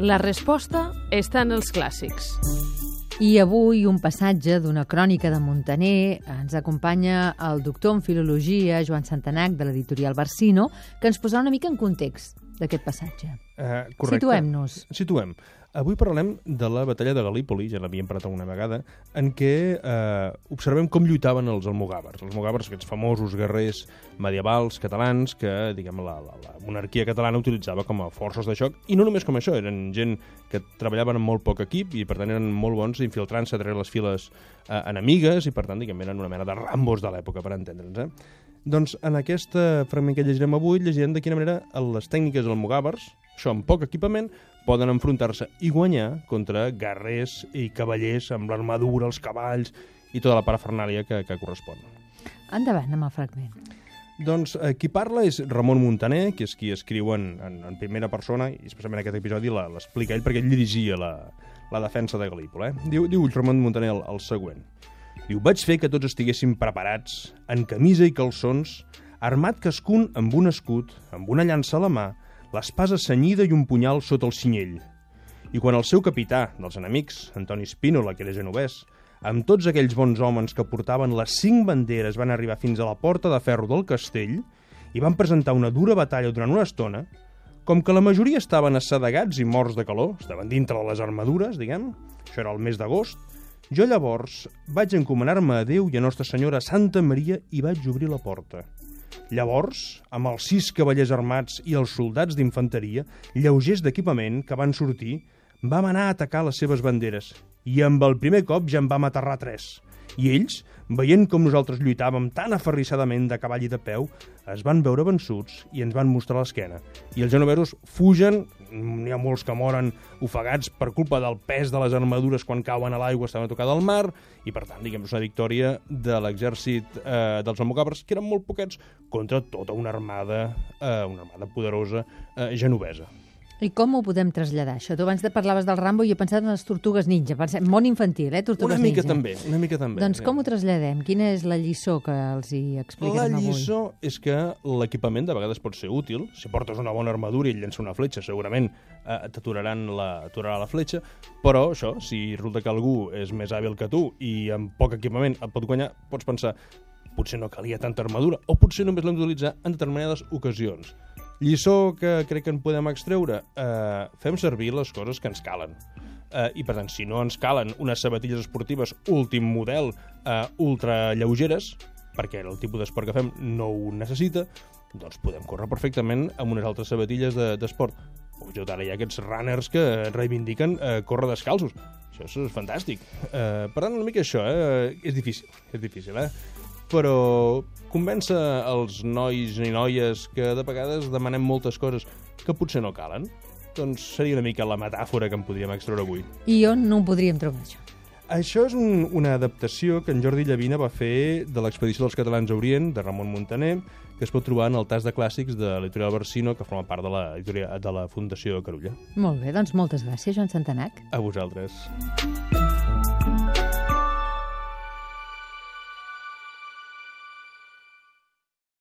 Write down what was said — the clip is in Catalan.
La resposta està en els clàssics. I avui un passatge d'una crònica de Montaner ens acompanya el doctor en filologia Joan Santanac de l'editorial Barsino, que ens posarà una mica en context d'aquest passatge. Uh. Situem-nos. Situem. Avui parlem de la batalla de Galípoli, ja l'havíem parlat alguna vegada, en què eh, observem com lluitaven els almogàvers. Els almogàvers, aquests famosos guerrers medievals catalans que, diguem, la, la, la monarquia catalana utilitzava com a forces de xoc, i no només com això, eren gent que treballaven amb molt poc equip i, per tant, eren molt bons infiltrant-se darrere les files eh, enemigues i, per tant, diguem, eren una mena de rambos de l'època, per entendre'ns, eh? Doncs en aquest fragment que llegirem avui llegirem de quina manera les tècniques almogàvers, això amb poc equipament, poden enfrontar-se i guanyar contra guerrers i cavallers amb l'armadura, els cavalls i tota la parafernàlia que, que correspon. Endavant amb el fragment. Doncs eh, qui parla és Ramon Montaner, que és qui escriu en, en, en primera persona, i especialment aquest episodi l'explica ell perquè ell dirigia la, la defensa de Galípol. Eh? Diu, diu Ramon Montaner el, el següent. Diu, vaig fer que tots estiguéssim preparats, en camisa i calçons, armat cascun amb un escut, amb una llança a la mà, l'espasa senyida i un punyal sota el cinyell. I quan el seu capità, dels enemics, Antoni Spínola, que era genovès, amb tots aquells bons homes que portaven les cinc banderes van arribar fins a la porta de ferro del castell i van presentar una dura batalla durant una estona, com que la majoria estaven assedegats i morts de calor, estaven dintre de les armadures, diguem, això era el mes d'agost, jo llavors vaig encomanar-me a Déu i a Nostra Senyora Santa Maria i vaig obrir la porta. Llavors, amb els sis cavallers armats i els soldats d'infanteria, lleugers d'equipament que van sortir, vam anar a atacar les seves banderes i amb el primer cop ja en vam aterrar tres. I ells, veient com nosaltres lluitàvem tan aferrissadament de cavall i de peu, es van veure vençuts i ens van mostrar l'esquena. I els genoveros fugen, n'hi ha molts que moren ofegats per culpa del pes de les armadures quan cauen a l'aigua, estaven a tocar del mar, i per tant, diguem, és una victòria de l'exèrcit eh, dels almogàvers, que eren molt poquets, contra tota una armada, eh, una armada poderosa eh, genovesa. I com ho podem traslladar, això? Tu abans de parlaves del Rambo i he pensat en les tortugues ninja. Pensem, món infantil, eh? Tortugues una mica ninja. també, una mica també. Doncs com ho traslladem? Quina és la lliçó que els hi explicarem avui? La lliçó avui? és que l'equipament de vegades pot ser útil. Si portes una bona armadura i llença una fletxa, segurament eh, t'aturaran la, aturarà la fletxa, però això, si resulta que algú és més hàbil que tu i amb poc equipament et pot guanyar, pots pensar potser no calia tanta armadura, o potser només l'hem d'utilitzar en determinades ocasions. Lliçó que crec que en podem extreure, eh, fem servir les coses que ens calen. Eh, I, per tant, si no ens calen unes sabatilles esportives últim model, eh, ultra lleugeres, perquè el tipus d'esport que fem no ho necessita, doncs podem córrer perfectament amb unes altres sabatilles d'esport. De, jo ara hi ha aquests runners que reivindiquen eh, córrer descalços. Això és fantàstic. Eh, per tant, una mica això, eh? és difícil, és difícil, eh? Però convèncer els nois i noies que de vegades demanem moltes coses que potser no calen, doncs seria una mica la metàfora que en podríem extreure avui. I on no ho podríem trobar, això? Això és un, una adaptació que en Jordi Llavina va fer de l'expedició dels catalans a Orient, de Ramon Montaner, que es pot trobar en el tas de clàssics de l'editorial Barsino, que forma part de la, de la Fundació Carulla. Molt bé, doncs moltes gràcies, Joan Santanac. A vosaltres.